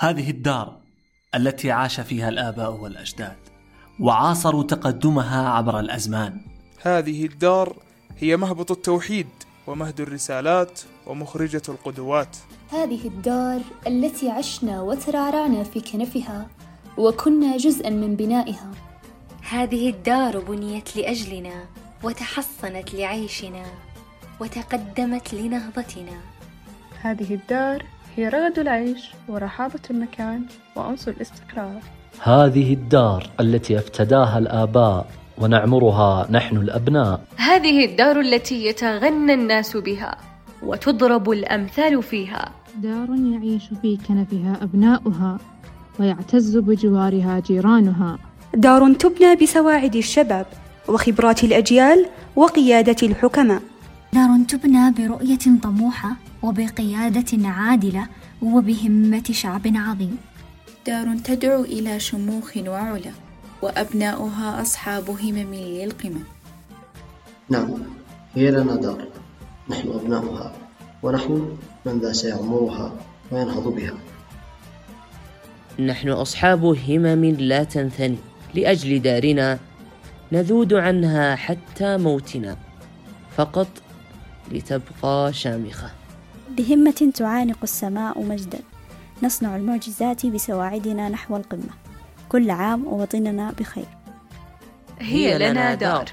هذه الدار التي عاش فيها الآباء والأجداد وعاصروا تقدمها عبر الأزمان. هذه الدار هي مهبط التوحيد ومهد الرسالات ومخرجة القدوات. هذه الدار التي عشنا وترعرعنا في كنفها وكنا جزءا من بنائها. هذه الدار بنيت لأجلنا وتحصنت لعيشنا وتقدمت لنهضتنا. هذه الدار هي رغد العيش ورحابة المكان وأنس الاستقرار. هذه الدار التي أفتداها الآباء ونعمرها نحن الأبناء. هذه الدار التي يتغنى الناس بها وتضرب الأمثال فيها. دار يعيش في كنفها أبناؤها ويعتز بجوارها جيرانها. دار تبنى بسواعد الشباب وخبرات الأجيال وقيادة الحكماء. دار تبنى برؤية طموحة وبقيادة عادلة وبهمة شعب عظيم. دار تدعو إلى شموخ وعلا وأبناؤها أصحاب همم للقمم. نعم هي لنا دار. نحن أبناؤها ونحن من ذا سيعمرها وينهض بها. نحن أصحاب همم لا تنثني لأجل دارنا نذود عنها حتى موتنا. فقط لتبقى شامخة. بهمة تعانق السماء مجدا. نصنع المعجزات بسواعدنا نحو القمة. كل عام ووطننا بخير. هي لنا دار.